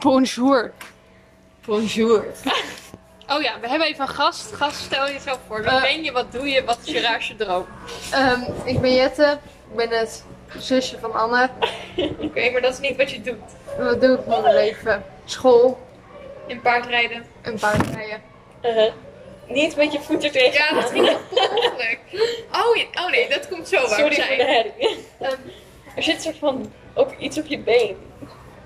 Bonjour. Bonjour. Oh ja, we hebben even een gast. Gast, stel jezelf voor. Wie Eh. ben je? Wat doe je? Wat is je raarste droom? Ehm, ik ben Jette. Ik ben het zusje van Anne. Oké, maar dat is niet wat je doet. Wat doe ik met mijn leven? School In paardrijden. en paardrijden. Uh-huh. Niet met je voeten tegen. Ja, dat ging toch per ongeluk. Oh, ja- oh nee, dat komt zo waar Sorry voor de herrie. Ehm, er zit een soort van ook iets op je been.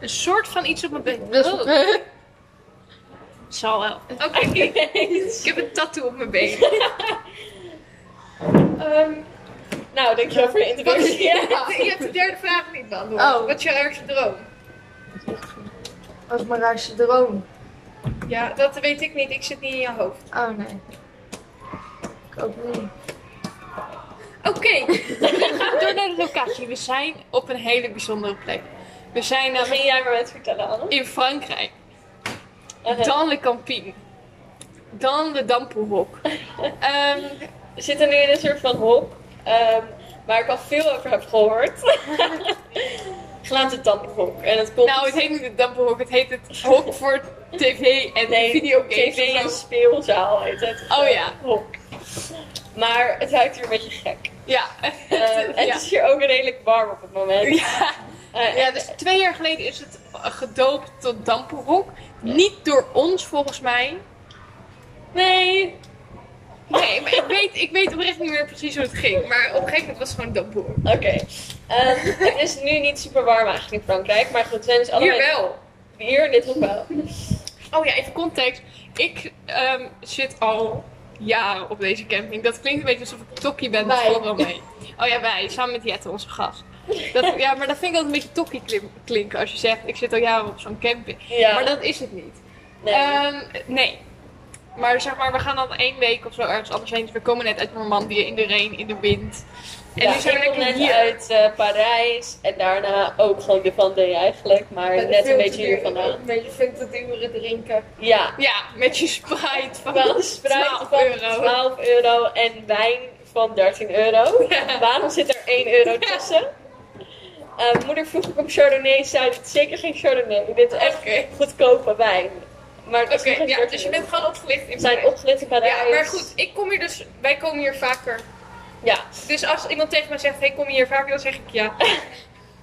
Een soort van iets op mijn been. Oh, zal wel. Oké, ik heb een tattoo op mijn been. Ehm, nou, dankjewel voor je introductie. je, je hebt de derde vraag niet beantwoord. Oh. Wat is je ergste droom? Wat is mijn raarste droom? Ja, dat weet ik niet. Ik zit niet in je hoofd. Oh nee. Ik ook niet. Oké, we gaan door naar de locatie. We zijn op een hele bijzondere plek. We zijn Dan ging jij maar met vertellen, Anne. in Frankrijk. Dan Le Campine. Dan de Dampoelhok. Ehm We zitten nu in een soort van hok. ehm, waar ik al veel over heb gehoord. Genaamd het Damperhok. En het komt nou, het heet niet de Dampoelhok. Het heet het Hok voor TV en Nee, videogames. TV en speelzaal heet het. Oh Eh, ja. Hok. Maar het ruikt hier een beetje gek. Ja. En ja. het is hier ook redelijk warm op het moment. Ja. Eh, ja, dus twee jaar geleden is het gedoopt tot Dampoelhok. Niet door ons volgens mij. Nee. Nee, maar ik weet, ik weet oprecht niet meer precies hoe het ging. Maar op een gegeven moment was het gewoon Dampoelhok. Oké. Ehm, het is nu niet super warm eigenlijk in Frankrijk. Maar goed, we zijn dus allebei... Hier wel. Hier, in dit hok wel. Oh ja, even context. Ik ehm, zit al jaren op deze camping. Dat klinkt een beetje alsof ik tokkie ben. Dat valt wel mee. Oh ja, wij. Samen met Jette, onze gast. Dat, ja, maar dat vind ik altijd een beetje tokkie klinken. Als je zegt, ik zit al jaren op zo'n camping. Ja. Maar dat is het niet. nee. Ehm, nee. Maar zeg maar, we gaan dan één week of zo ergens anders heen. Dus we komen net uit Normandië in de regen, in de wind. En ja, nu zijn we ik kom lekker net hier. uit eh, Parijs. En daarna ook gewoon de Vendée eigenlijk. Maar net een beetje hier vandaan. Een beetje veel te duren drinken. Ja. Ja, met je Sprite van Wel spruit 12 van euro. 12 euro en wijn van 13 euro. Ja. Waarom zit er 1 euro tussen? Eh, moeder vroeg ook om Chardonnay, zei het zeker geen Chardonnay. Dit is echt goedkope wijn. Maar het Oké, ja, 13 dus je bent gewoon opgelicht in We zijn opgelicht in Parijs. Ja, maar goed, ik kom hier dus, wij komen hier vaker. Ja, Dus als iemand tegen mij zegt, hey, kom je hier vaker, dan zeg ik ja.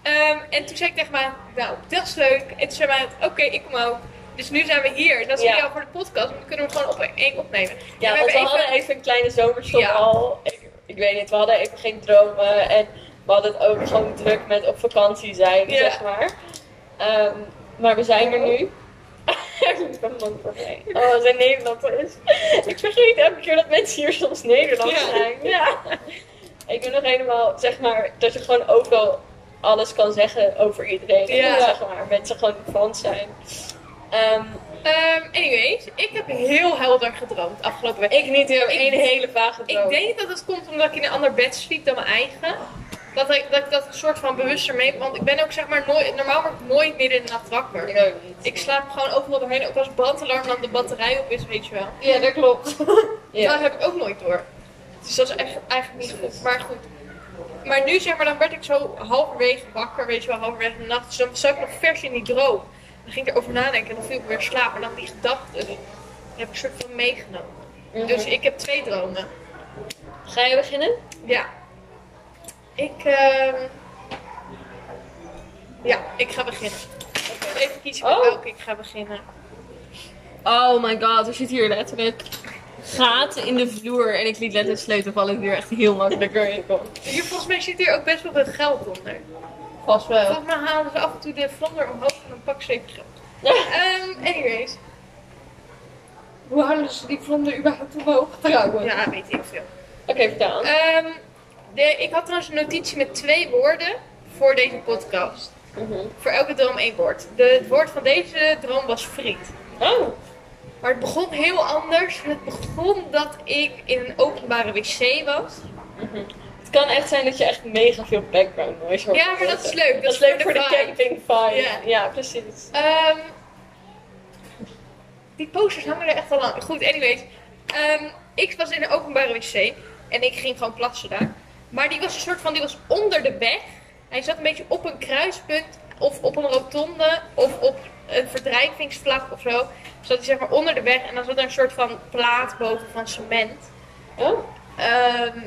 Ehm, en toen zei ik tegen mij, nou, dat is leuk. En toen zei mij, oké, ik kom ook. Dus nu zijn we hier. Dat is Ja. ideaal voor de podcast, want dan kunnen we gewoon op één opnemen. ja En want we hadden even een kleine zomerstop Ja. al. Ik, ik weet niet, we hadden even geen dromen. En we hadden het ook gewoon druk met op vakantie zijn, zeg maar. Ehm, maar we zijn er nu. ik ben voor mij. Oh, zijn Nederlander is. Ik vergeet elke keer dat mensen hier soms Nederlands zijn. Ja. Ik ben nog helemaal, zeg maar, dat je gewoon overal alles kan zeggen over iedereen. Ja. Zeg maar, mensen gewoon Frans zijn. Ehm, Ehm, anyways, ik heb heel helder gedroomd afgelopen week. ik niet, ik heb één hele vage droom. Ik denk dat het komt omdat ik in een ander bed sliep dan mijn eigen. Dat ik dat, dat een soort van bewuster mee... Want ik ben ook zeg maar nooit... Normaal word ik nooit midden in de nacht wakker. Niet. Ik slaap gewoon overal doorheen. Ook als brandalarm dan de batterij op is, weet je wel. Ja, dat klopt. Ja. Dat heb ik ook nooit door. Dus dat is echt, eigenlijk niet goed. Maar goed. Maar nu zeg maar, dan werd ik zo halverwege wakker, weet je wel, halverwege de nacht. Dus dan zat ik nog vers in die droom. Dan ging ik erover nadenken en dan viel ik weer slaap. En dan die gedachten, heb ik soort van meegenomen. Mhm. Dus ik heb twee dromen. Ga je beginnen? Ja. Ik, ehm Ja, ik ga beginnen. Ik moet even kiezen met Oh. welke ik ga beginnen. Oh my god, er zit hier letterlijk gaten in de vloer. En ik liet letterlijk sleutel vallen. Ik weer echt heel makkelijk erin kon. Hier, volgens mij zit hier ook best wel wat geld onder. Vast wel. Volgens mij halen ze af en toe de vlonder omhoog en dan pak ze even geld. Ehm, anyways. Hoe halen ze die vlonder überhaupt omhoog trouwen? Ja, weet ik veel. Oké, vertel. Ehm, de, ik had trouwens een notitie met twee woorden voor deze podcast. Mhm. Voor elke droom één woord. De, het woord van deze droom was vriend. Oh. Maar het begon heel anders. Het begon dat ik in een openbare wc was. Het kan echt zijn dat je echt mega veel background noise hoort. Ja, maar dat is leuk. Dat, is leuk voor de, vibe. camping vibe. Ja. Ja, precies. Ehm, die posters hangen er echt al lang. Goed, anyways. Ehm, ik was in een openbare wc en ik ging gewoon plassen daar. Maar die was een soort van, die was onder de weg. Hij zat een beetje op een kruispunt of op een rotonde of op een verdrijvingsvlak of zo. Zat hij zeg maar onder de weg en dan zat er een soort van plaat boven van cement. Oh. Ehm,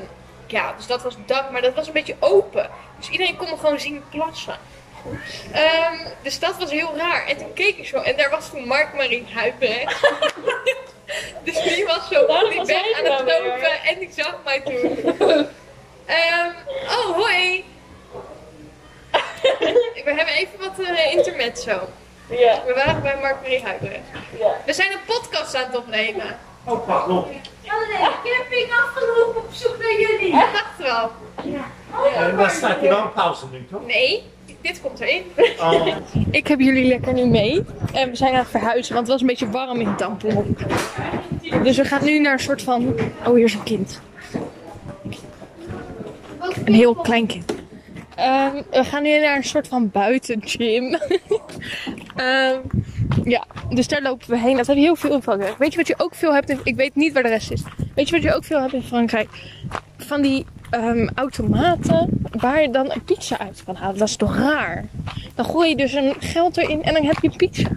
ja, dus dat was het dak, maar dat was een beetje open. Dus iedereen kon me gewoon zien plassen. Ehm, dus dat was heel raar. En toen keek ik zo en daar was toen Mark-Marie Huibrecht. dus die was zo Daarom op die weg aan het lopen en die zag mij toen. Ehm, oh, hoi. We hebben even wat eh intermezzo. Ja, We waren bij Mark-Marie Huibrecht. ja. We zijn een podcast aan het opnemen. Oh, pardon. camping afgelopen op zoek naar jullie. Ik dacht wel. En dan staat je wel een pauze nu, toch? Nee, dit komt erin. Oh. Ik heb jullie lekker nu mee. En we zijn aan het verhuizen, want het was een beetje warm in Tampon. Dus we gaan nu naar een soort van... Oh, hier is een kind. Een heel klein kind. Ehm, we gaan nu naar een soort van buitengym. Ehm ja, dus daar lopen we heen. Dat heb je heel veel in Frankrijk. Weet je wat je ook veel hebt in... Ik weet niet waar de rest is. Weet je wat je ook veel hebt in Frankrijk? Van die ehm, automaten waar je dan een pizza uit kan halen. Dat is toch raar? Dan gooi je dus een geld erin en dan heb je pizza.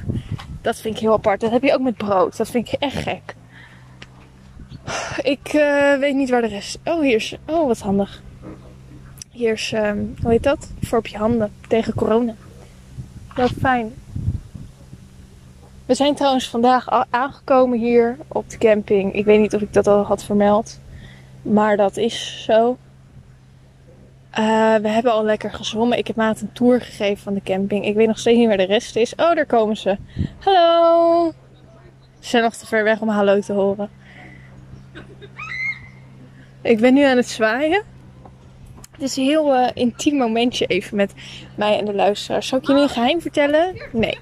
Dat vind ik heel apart. Dat heb je ook met brood. Dat vind ik echt gek. Ik eh, weet niet waar de rest... Oh, hier is... Oh, wat handig. Hier is... ehm, hoe heet dat? Voor op je handen. Tegen corona. Wat fijn. We zijn trouwens vandaag aangekomen hier op de camping. Ik weet niet of ik dat al had vermeld. Maar dat is zo. Eh, we hebben al lekker gezwommen. Ik heb Maat een tour gegeven van de camping. Ik weet nog steeds niet waar de rest is. Oh, daar komen ze. Hallo. Ze zijn nog te ver weg om hallo te horen. Ik ben nu aan het zwaaien. Het is een heel eh, intiem momentje even met mij en de luisteraars. Zal ik jullie een geheim vertellen? Nee.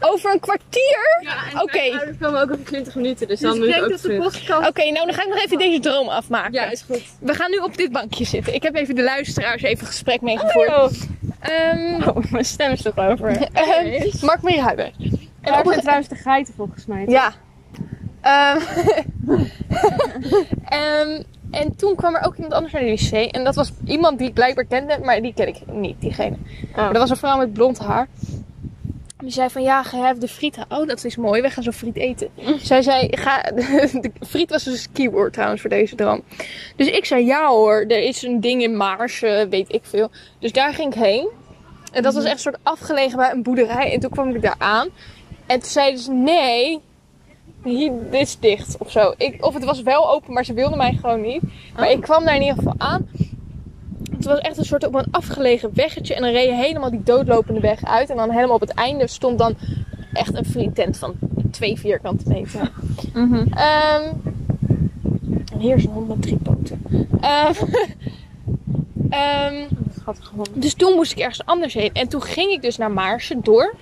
Over een kwartier? Ja, Oké. We komen ook over 20 minuten, dus dan moet ik ook podcast... Oké, nou dan ga ik nog even deze droom afmaken. Ja, is goed. We gaan nu op dit bankje zitten. Ik heb even de luisteraars even gesprek meegevoerd. Oh, Ehm oh, mijn stem is toch over. ehm, Mark Marie Huiber. En Daar op zijn trouwens de geiten volgens mij. Ja. Ehm, en toen kwam er ook iemand anders naar de wc. En dat was iemand die ik blijkbaar kende, maar die ken ik niet, diegene. Maar dat was een vrouw met blond haar. Die zei van ja, ga even de friet. Oh, dat is mooi, we gaan zo friet eten. Zij zei, ga... De friet was dus een keyword trouwens voor deze droom. Dus ik zei ja hoor, er is een ding in Maars, eh, weet ik veel. Dus daar ging ik heen. En dat was echt een soort afgelegen bij een boerderij. En toen kwam ik daar aan. En toen zeiden ze nee, hier, dit is dicht of zo. Ik, of het was wel open, maar ze wilden mij gewoon niet. Maar ik kwam daar in ieder geval aan. Het was echt een soort op een afgelegen weggetje. En dan reed je helemaal die doodlopende weg uit. En dan helemaal op het einde stond dan echt een frietent van twee vierkante meter. Mhm. Ehm, en hier is een hond met drie poten. Ehm, ehm, dus toen moest ik ergens anders heen. En toen ging ik dus naar Maarsen-dorp.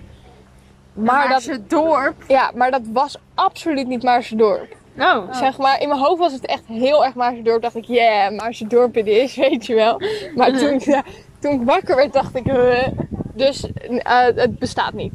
Maar dat, dorp. ja, maar dat was absoluut niet Maarsen-dorp. Oh. Zeg maar, in mijn hoofd was het echt heel erg Maarsen-dorp. Dacht ik, yeah, Maarsen-dorp het is, weet je wel. Maar toen, ik, ja, toen ik wakker werd, dacht ik, eh, dus eh, het bestaat niet.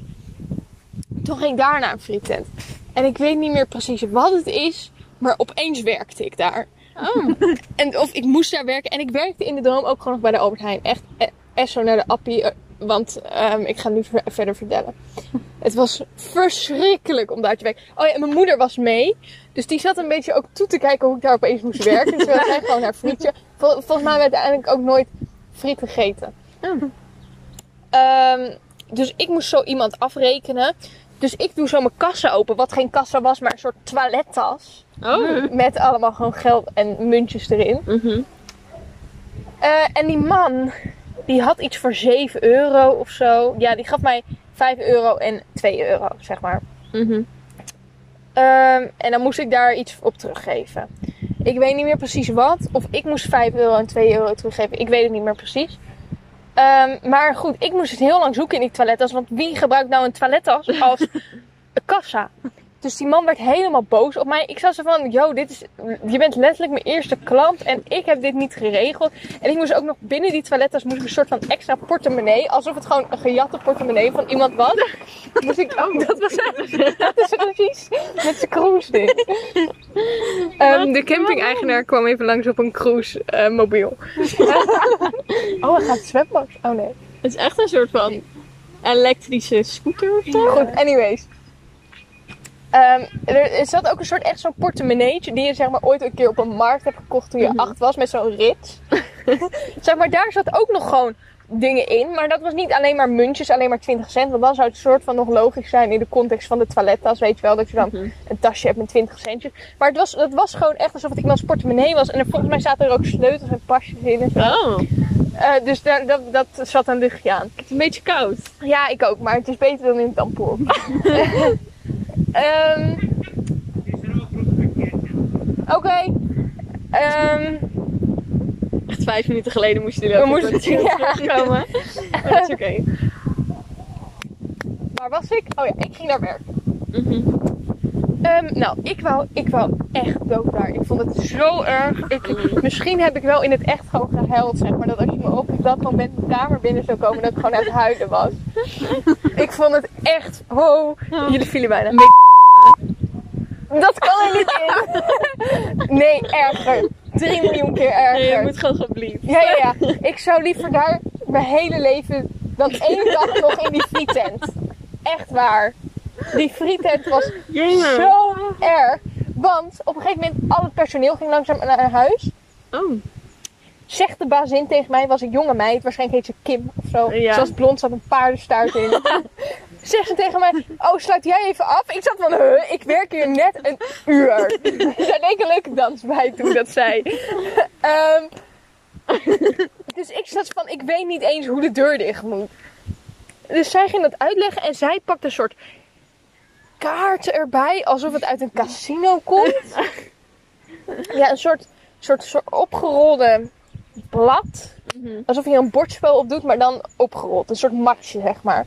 Toen ging ik daar naar een frietent. En ik weet niet meer precies wat het is, maar opeens werkte ik daar. Oh. En of ik moest daar werken. En ik werkte in de droom ook gewoon nog bij de Albert Heijn. Echt, eh, echt zo naar de appie. Want ehm, ik ga nu ver- verder vertellen. Het was verschrikkelijk om daar te werken. Oh ja, en mijn moeder was mee. Dus die zat een beetje ook toe te kijken hoe ik daar opeens moest werken. Terwijl zij gewoon haar frietje. Vol- volgens mij werd uiteindelijk ook nooit friet gegeten. Oh. Ehm, dus ik moest zo iemand afrekenen. Dus ik doe zo mijn kassa open. Wat geen kassa was, maar een soort toilettas. Oh. Met allemaal gewoon geld en muntjes erin. Mhm. Eh, en die man, die had iets voor 7 euro of zo. Ja, die gaf mij 5 euro en 2 euro, zeg maar. Mhm. Ehm, en dan moest ik daar iets op teruggeven. Ik weet niet meer precies wat. Of ik moest 5 euro en 2 euro teruggeven. Ik weet het niet meer precies. Ehm, maar goed, ik moest het heel lang zoeken in die toilettas. Want wie gebruikt nou een toilettas als kassa? Dus die man werd helemaal boos op mij. Ik zat zo van, yo, dit is, je bent letterlijk mijn eerste klant en ik heb dit niet geregeld. En ik moest ook nog binnen die toilettas moest ik een soort van extra portemonnee. Alsof het gewoon een gejatte portemonnee van iemand was. Moest ik, oh, dat was dat is precies met zijn cruise ding. Ehm, de camping-eigenaar kwam even langs op een cruise eh, mobiel. oh, hij gaat zwembad. Oh nee. Het is echt een soort van elektrische scooter of zo. Goed, anyways. Ehm, er, er zat ook een soort echt zo'n portemonneetje die je zeg maar ooit een keer op een markt hebt gekocht toen je Mhm. acht was met zo'n rits. zeg maar, daar zat ook nog gewoon dingen in. Maar dat was niet alleen maar muntjes, alleen maar 20 cent. Want dan zou het soort van nog logisch zijn in de context van de toilettas. Weet je wel, dat je dan Mhm. een tasje hebt met 20 centjes. Maar het was, het was gewoon echt alsof het iemands portemonnee was. En er, volgens mij zaten er ook sleutels en pasjes in. En zo. Oh, Eh, dus daar, dat, dat zat een luchtje aan. het is een beetje koud. Ja, ik ook, maar het is beter dan in het tampoor. Ehm Oké. Ehm, Echt vijf minuten geleden moesten jullie We ook moesten- moesten, ja. terugkomen. Maar dat is oké. waar was ik? Oh ja, ik ging naar werk. Ehm, nou, ik wou, ik wou echt dood daar. Ik vond het zo erg. Ik, misschien heb ik wel in het echt gewoon gehuild, zeg maar. Dat als je me dat moment de kamer binnen zou komen, dat ik gewoon aan het huilen was. ik vond het echt, oh, jullie vielen bijna. Een beetje Dat kan er niet in. nee, erger. 3 miljoen keer erger. Nee, je moet gewoon geblieft. Ja, ja, ja. Ik zou liever daar mijn hele leven dan één dag nog in die frietent. Echt waar. Die frietent was zo erg. Want op een gegeven moment, al het personeel ging langzaam naar huis. Oh. Zegt de bazin tegen mij, was een jonge meid, waarschijnlijk heet ze Kim of zo. Ja. Ze was blond, zat een paardenstaart in. Zegt ze tegen mij, oh sluit jij even af? Ik zat van, huh, ik werk hier net een uur. Daar deed een leuke dans bij toen dat zei. Ehm, dus ik zat van, ik weet niet eens hoe de deur dicht moet. Dus zij ging dat uitleggen en zij pakte een soort kaarten erbij, alsof het uit een casino komt. Ja, een soort, soort, soort opgerolde blad. Alsof je een bordspel op doet, maar dan opgerold. Een soort matje, zeg maar.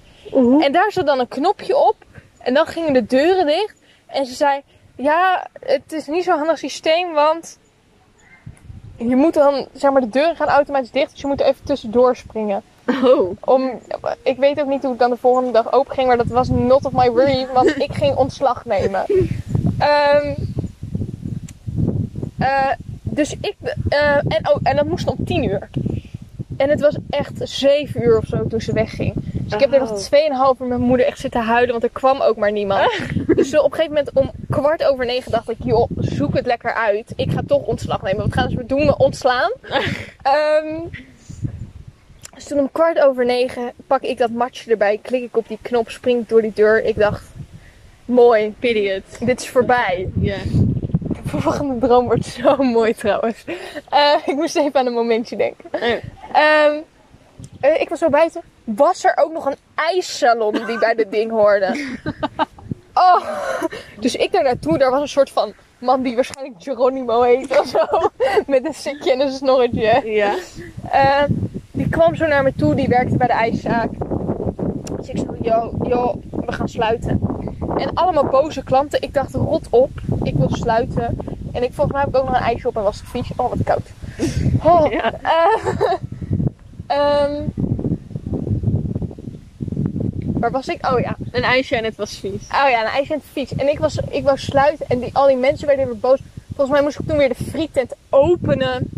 En daar zat dan een knopje op. En dan gingen de deuren dicht. En ze zei, ja, het is niet zo'n handig systeem, want... Je moet dan, zeg maar, de deuren gaan automatisch dicht. Dus je moet er even tussendoor springen. Oh. Om, ik weet ook niet hoe het dan de volgende dag open ging, maar dat was not of my worry, want ik ging ontslag nemen. Ehm, eh, dus ik, eh, en, oh, en dat moest om 10 uur. En het was echt 7 uur of zo toen ze wegging. Dus ik heb er nog Oh. 2,5 uur met mijn moeder echt zitten huilen, want er kwam ook maar niemand. Dus op een gegeven moment om kwart over negen dacht ik, joh, zoek het lekker uit. Ik ga toch ontslag nemen. Wat gaan ze doen? Me ontslaan. Ehm dus toen om kwart over negen pak ik dat matje erbij, klik ik op die knop, spring ik door die deur. Ik dacht, mooi, Period. dit is voorbij. Ja. Volgende droom wordt zo mooi trouwens. Eh, ik moest even aan een momentje denken. Oh. Ehm, eh, ik was zo buiten. Was er ook nog een ijssalon die bij dit ding hoorde? Oh. Dus ik daar naartoe. Daar was een soort van man die waarschijnlijk Geronimo heet of zo. Met een sikje en een snorretje. Ja. Eh, die kwam zo naar me toe, die werkte bij de ijszaak. Dus ik zei, yo, yo, we gaan sluiten. En allemaal boze klanten. Ik dacht, rot op, ik wil sluiten. En ik volgens mij heb ik ook nog een ijsje op en was het vies. Oh, wat koud. Oh, Ja. eh, ehm, waar was ik? Oh ja, Een ijsje en het was vies. Oh ja, een ijsje en het vies. En ik, was, ik wou sluiten en die, al die mensen werden weer boos. Volgens mij moest ik toen weer de frietent openen.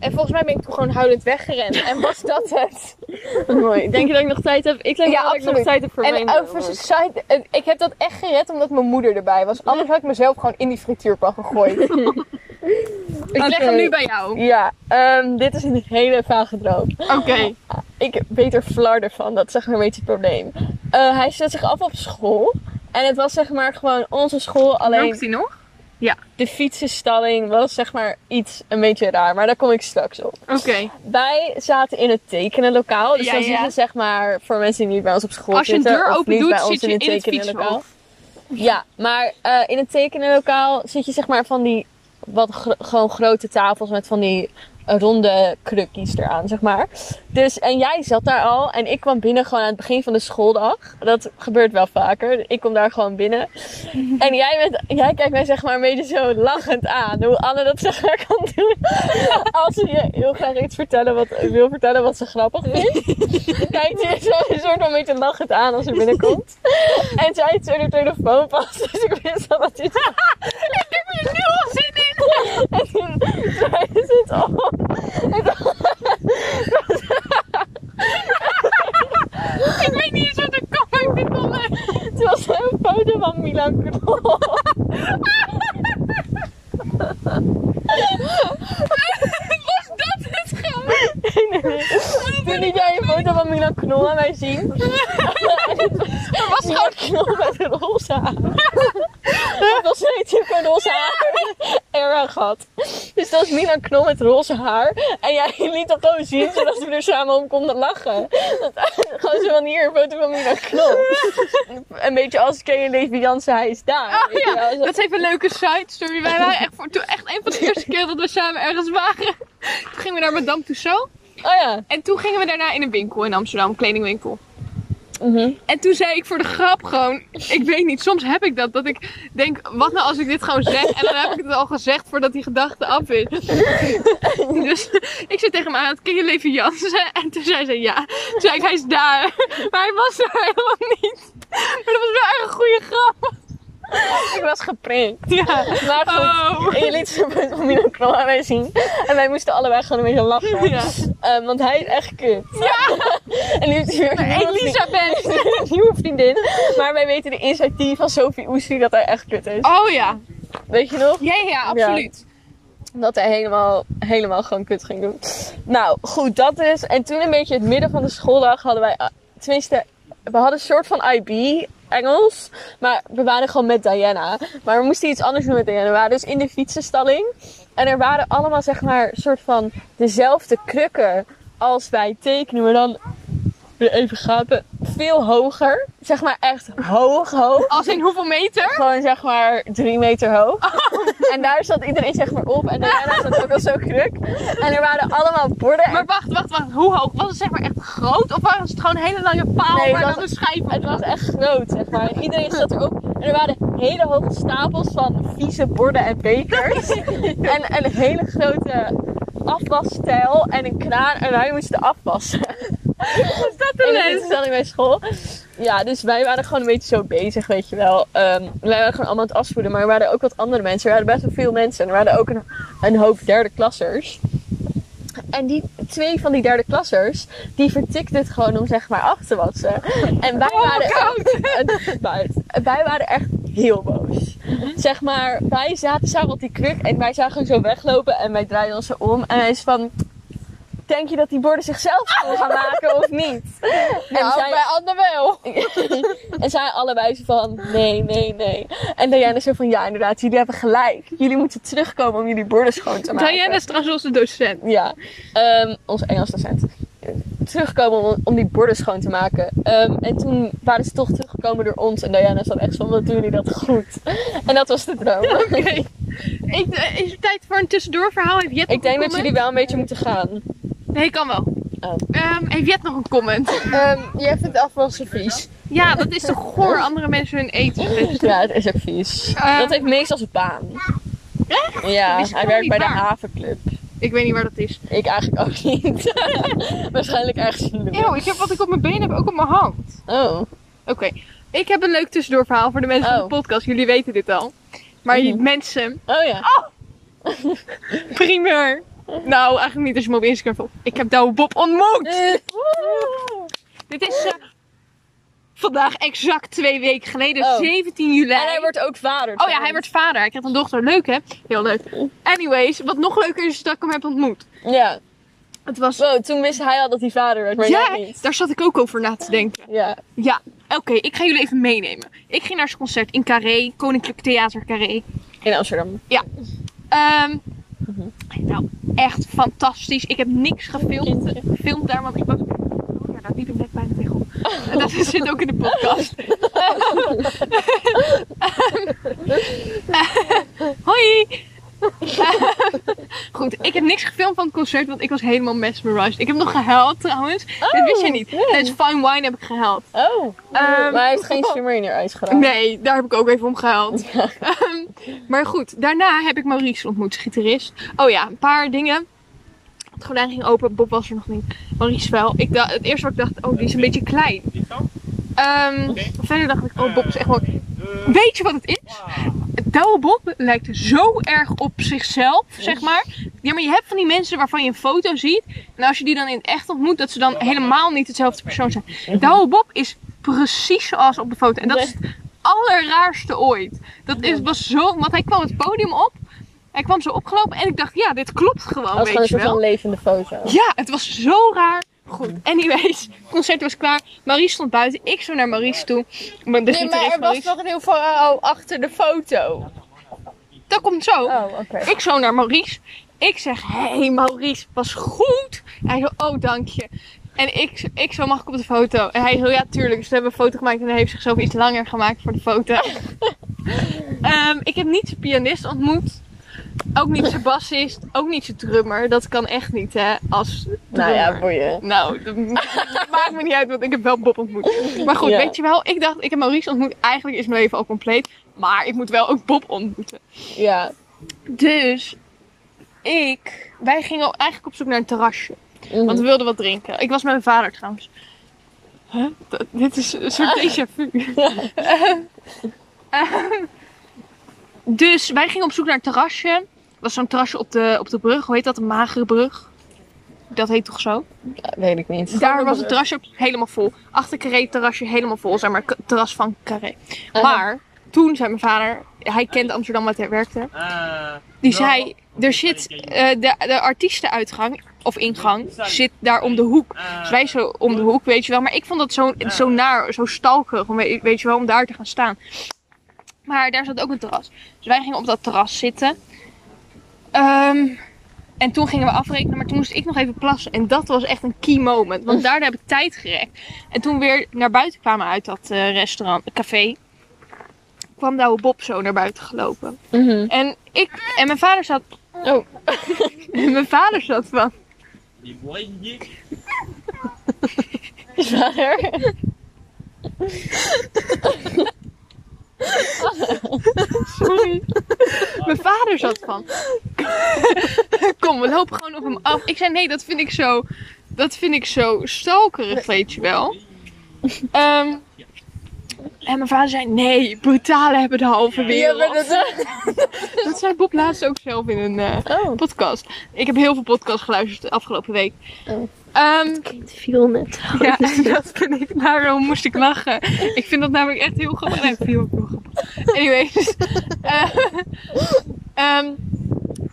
En volgens mij ben ik toen gewoon huilend weggerend. En was dat het? Mooi. Denk je dat ik nog tijd heb? Ik denk Ja, wel dat ik nog tijd heb voor en mijn over side, eh, ik heb dat echt gered omdat mijn moeder erbij was. Anders had ik mezelf gewoon in die frituurpan gegooid. Ik leg hem nu bij jou. Ja, ehm, dit is een hele vage droom. Oké. Ik weet er flarden van, dat is zeg maar een beetje het probleem. Eh, hij zet zich af op school. En het was zeg maar gewoon onze school, alleen Rookt hij nog? De fietsenstalling was zeg maar iets een beetje raar. Maar daar kom ik straks op. Oké. Wij zaten in het tekenenlokaal. Dus Ja, dan ja. zit je zeg maar, voor mensen die niet bij ons op school Als je een zitten. deur open doet, zit je in het in het tekenenlokaal. Ja, maar eh, in het tekenenlokaal zit je zeg maar van die wat gro- gewoon grote tafels met van die ronde krukjes eraan, zeg maar. Dus, en jij zat daar al en ik kwam binnen gewoon aan het begin van de schooldag. Dat gebeurt wel vaker. Ik kom daar gewoon binnen. En jij, bent, jij kijkt mij zeg maar een beetje zo lachend aan. Hoe Anne dat zeg maar kan doen. Als ze je heel graag iets vertellen wat, wil vertellen wat ze grappig vindt. Kijkt ze je zo een soort van een beetje lachend aan als ze binnenkomt. En zij heeft zo de telefoon vast. Dus ik wist al dat dit... ik heb hier nu al zin in en toen zei ze het al. ik weet niet eens wat ik kan, ik kon Het was een foto van Milan Knol. was dat het gewoon? Nee, jij een foto van Milan Knol aan mij zien. Het was gewoon Knol met een roze haar. Het was niet een roze haar. Dus dat was Milan Knol met roze haar. En jij liet dat gewoon zien, zodat we er samen om konden lachen. Dat, gewoon zo van hier, een foto van Milan Knol. Een beetje als ken je Levi Jansen, hij is daar. Oh ja, dat is even een leuke side story. Wij waren echt, voor, toen, echt een van de eerste keer dat we samen ergens waren. Toen gingen we naar Madame Tussauds. Oh ja. En toen gingen we daarna in een winkel in Amsterdam, een Mhm. En toen zei ik voor de grap gewoon, ik weet niet, soms heb ik dat, dat ik denk, wat nou als ik dit gewoon zeg? En dan heb ik het al gezegd voordat die gedachte af is. Dus ik zei tegen hem aan, ken je Levi Jansen? En toen zei ze ja. Toen zei ik, hij is daar. Maar hij was er helemaal niet. Maar dat was wel echt een goede grap. Ik was geprankt. Ja. Maar goed, Oh. en je liet van Milan Knol aan mij zien. En wij moesten allebei gewoon een beetje lachen. Ja. Ehm, want hij is echt kut. Ja. en nu heeft hij weer een vriendin- Elisabeth. een nieuwe vriendin. Maar wij weten de inside tea van Sophie Oestri dat hij echt kut is. Oh ja. Weet je nog? Ja, ja, ja, absoluut. Dat hij helemaal, helemaal gewoon kut ging doen. Nou, goed, dat is. En toen een beetje het midden van de schooldag hadden wij... ah, Tenminste, we hadden een soort van IB, Engels. Maar we waren gewoon met Diana. Maar we moesten iets anders doen met Diana. We waren dus in de fietsenstalling. En er waren allemaal, zeg maar, soort van dezelfde krukken als wij tekenen. Maar dan, weer even gapen, veel hoger. Zeg maar echt hoog, hoog. Als in hoeveel meter? Gewoon zeg maar drie meter hoog. En daar zat iedereen zeg maar op. En daarna zat ook al zo kruk. En er waren allemaal borden. Maar wacht, wacht, wacht. Hoe hoog? Was het zeg maar echt groot? Of was het gewoon een hele lange paal Nee, waar dan was- een schijf op Het was echt groot, zeg maar. En iedereen zat erop. En er waren hele hoge stapels van vieze borden en bekers. en een hele grote afwasstijl en een kraan. En wij moesten afwassen. Was dat de les? instelling bij school. Ja, dus wij waren gewoon een beetje zo bezig, weet je wel. Ehm, wij waren gewoon allemaal aan het afspoelen. Maar er waren ook wat andere mensen. Er waren best wel veel mensen. En er waren ook een, een hoop derde klassers. En die twee van die derde klassers, die vertikten het gewoon om zeg maar af te wassen. En wij waren echt, het buiten. wij waren echt heel boos. Zeg maar, wij zaten samen op die kruk en wij zagen zo weglopen en wij draaiden ons om. En hij is van, denk je dat die borden zichzelf schoon gaan maken of niet? En Nou, zij- bij Anne wel. en zij allebei zo van, nee, nee, nee. En Diana zo van, ja inderdaad, jullie hebben gelijk. Jullie moeten terugkomen om jullie borden schoon te maken. Diana is trouwens onze docent. Ja, ehm, onze Engels docent. Terugkomen om, om die borden schoon te maken. Ehm, en toen waren ze toch teruggekomen door ons. En Diana zat echt van, wat doen jullie dat goed? En dat was de droom. Oké. Ik- eh, Is het tijd voor een tussendoorverhaal? Heeft Jet Ik denk dat jullie wel een beetje moeten gaan. Nee, kan wel. Oh. Ehm, heeft Jet nog een comment? Ehm, jij vindt afwassen vies. Ja, dat is toch goor andere mensen hun eten. Dus. Ja, het is ook vies. Ehm. dat heeft meestal zijn baan. Echt? Ja, hij werkt bij de havenclub. Ik weet niet waar dat is. Ik eigenlijk ook niet. Waarschijnlijk ergens in de Eeuw, ik heb wat ik op mijn been heb ook op mijn hand. Oh. Oké, ik heb een leuk tussendoorverhaal voor de mensen van Oh. de podcast. Jullie weten dit al. Maar die Mhm. mensen, Oh ja. primeur. Nou, eigenlijk niet als je me op Instagram volgt. Ik heb Douwe Bob ontmoet. Woe! Dit is eh, vandaag exact twee weken geleden, Oh. 17 juli. En hij wordt ook vader. Oh ja, hij wordt vader. Hij krijgt een dochter. Leuk hè? Heel leuk. Anyways, wat nog leuker is, is dat ik hem heb ontmoet. Ja. Het was... Wow, toen wist hij al dat hij vader werd, maar ja, niet. daar zat ik ook over na te denken. Ja. Ja, oké, ik ga jullie even meenemen. Ik ging naar zijn concert in Carré, Koninklijk Theater Carré. In Amsterdam. Ehm, Mhm. Nou, echt fantastisch. Ik heb niks gefilmd, gefilmd daar, want ik was... Oh ja, daar liep ik net bijna tegenop. En dat zit ook in de podcast. Hoi! Goed, ik heb niks gefilmd van het concert, want ik was helemaal mesmerized. Ik heb nog gehuild trouwens. Dat wist je niet. nee. Tijdens Fine Wine heb ik gehuild. Oh. Ehm, maar hij heeft geen submariner ijs gedaan. Nee, daar heb ik ook even om gehuild. Ehm, maar goed, daarna heb ik Maurice ontmoet, gitarist. Oh ja, een paar dingen. Het gordijn ging open, Bob was er nog niet. Maurice wel. Ik dacht, het eerste wat ik dacht, oh, die is een beetje klein. Ehm, Verder dacht ik, oh, Bob is echt wel... Weet je wat het is? Douwe Bob lijkt zo erg op zichzelf, zeg maar. Ja, maar je hebt van die mensen waarvan je een foto ziet. En als je die dan in het echt ontmoet, dat ze dan helemaal niet hetzelfde persoon zijn. Douwe Bob is precies zoals op de foto. En dat is het allerraarste ooit. Dat is, was zo, want hij kwam het podium op. Hij kwam zo opgelopen en ik dacht, ja, dit klopt gewoon, Dat was weet gewoon een je soort wel. van levende foto. Ja, het was zo raar. Goed, anyways, het concert was klaar. Maurice stond buiten. Ik zo naar Maurice toe. Maar de Nee, maar er was nog een heel verhaal achter de foto. Dat komt zo. Oh. Ik zo naar Maurice. Ik zeg, hé hey, Maurice, was goed. Hij zo, oh dank je. En ik, ik zo, mag ik op de foto? En hij zo, ja tuurlijk. Dus we hebben een foto gemaakt en hij heeft zichzelf iets langer gemaakt voor de foto. Ehm, ik heb niet zijn pianist ontmoet. Ook niet zijn bassist. Ook niet zijn drummer. Dat kan echt niet, hè, als drummer. Nou ja, boeien. Nou, dat maakt me niet uit, want ik heb wel Bob ontmoet. Maar goed, Ja. weet je wel, ik dacht, ik heb Maurice ontmoet. Eigenlijk is mijn leven al compleet. Maar ik moet wel ook Bob ontmoeten. Ja. Dus ik, wij gingen eigenlijk op zoek naar een terrasje. Mhm. Want we wilden wat drinken. Ik was met mijn vader trouwens. Huh? Dat- dit is een soort déjà vu. Dus wij gingen op zoek naar een terrasje. Dat was zo'n terrasje op de, op de brug. Hoe heet dat? Een magere brug. Dat heet toch zo? Ja, weet ik niet. Daar was het terrasje helemaal vol. Achter Carré terrasje helemaal vol. Zeg maar, terras van Carré. Maar toen zei mijn vader, hij kent Amsterdam waar hij werkte. Die zei, er zit eh, de, de artiestenuitgang of ingang zit daar om de hoek. Dus wij zo om de hoek, weet je wel. Maar ik vond dat zo, zo naar, zo stalkerig, weet je wel, om daar te gaan staan. Maar daar zat ook een terras. Dus wij gingen op dat terras zitten. Ehm, en toen gingen we afrekenen, maar toen moest ik nog even plassen. En dat was echt een key moment. Want daar heb ik tijd gerekt. En toen weer naar buiten kwamen uit dat eh, restaurant, café. Kwam Douwe Bob zo naar buiten gelopen. Mhm. En ik en mijn vader zat. Oh. en mijn vader zat van. Vader. Sorry. mijn vader zat van. Kom, we lopen gewoon op hem af. Ik zei nee, dat vind ik zo. Dat vind ik zo stalkerig, weet je wel. Ehm, en mijn vader zei: Nee, brutalen hebben de halve wereld. dat... Dat zei Bob laatst ook zelf in een eh, Oh. podcast. Ik heb heel veel podcasts geluisterd de afgelopen week. Oh. Ehm, Het viel net. Ja, en dat vind ik, daarom moest ik lachen. Ik vind dat namelijk echt heel grappig. Nee, viel ook grappig. Anyways. eh, ehm,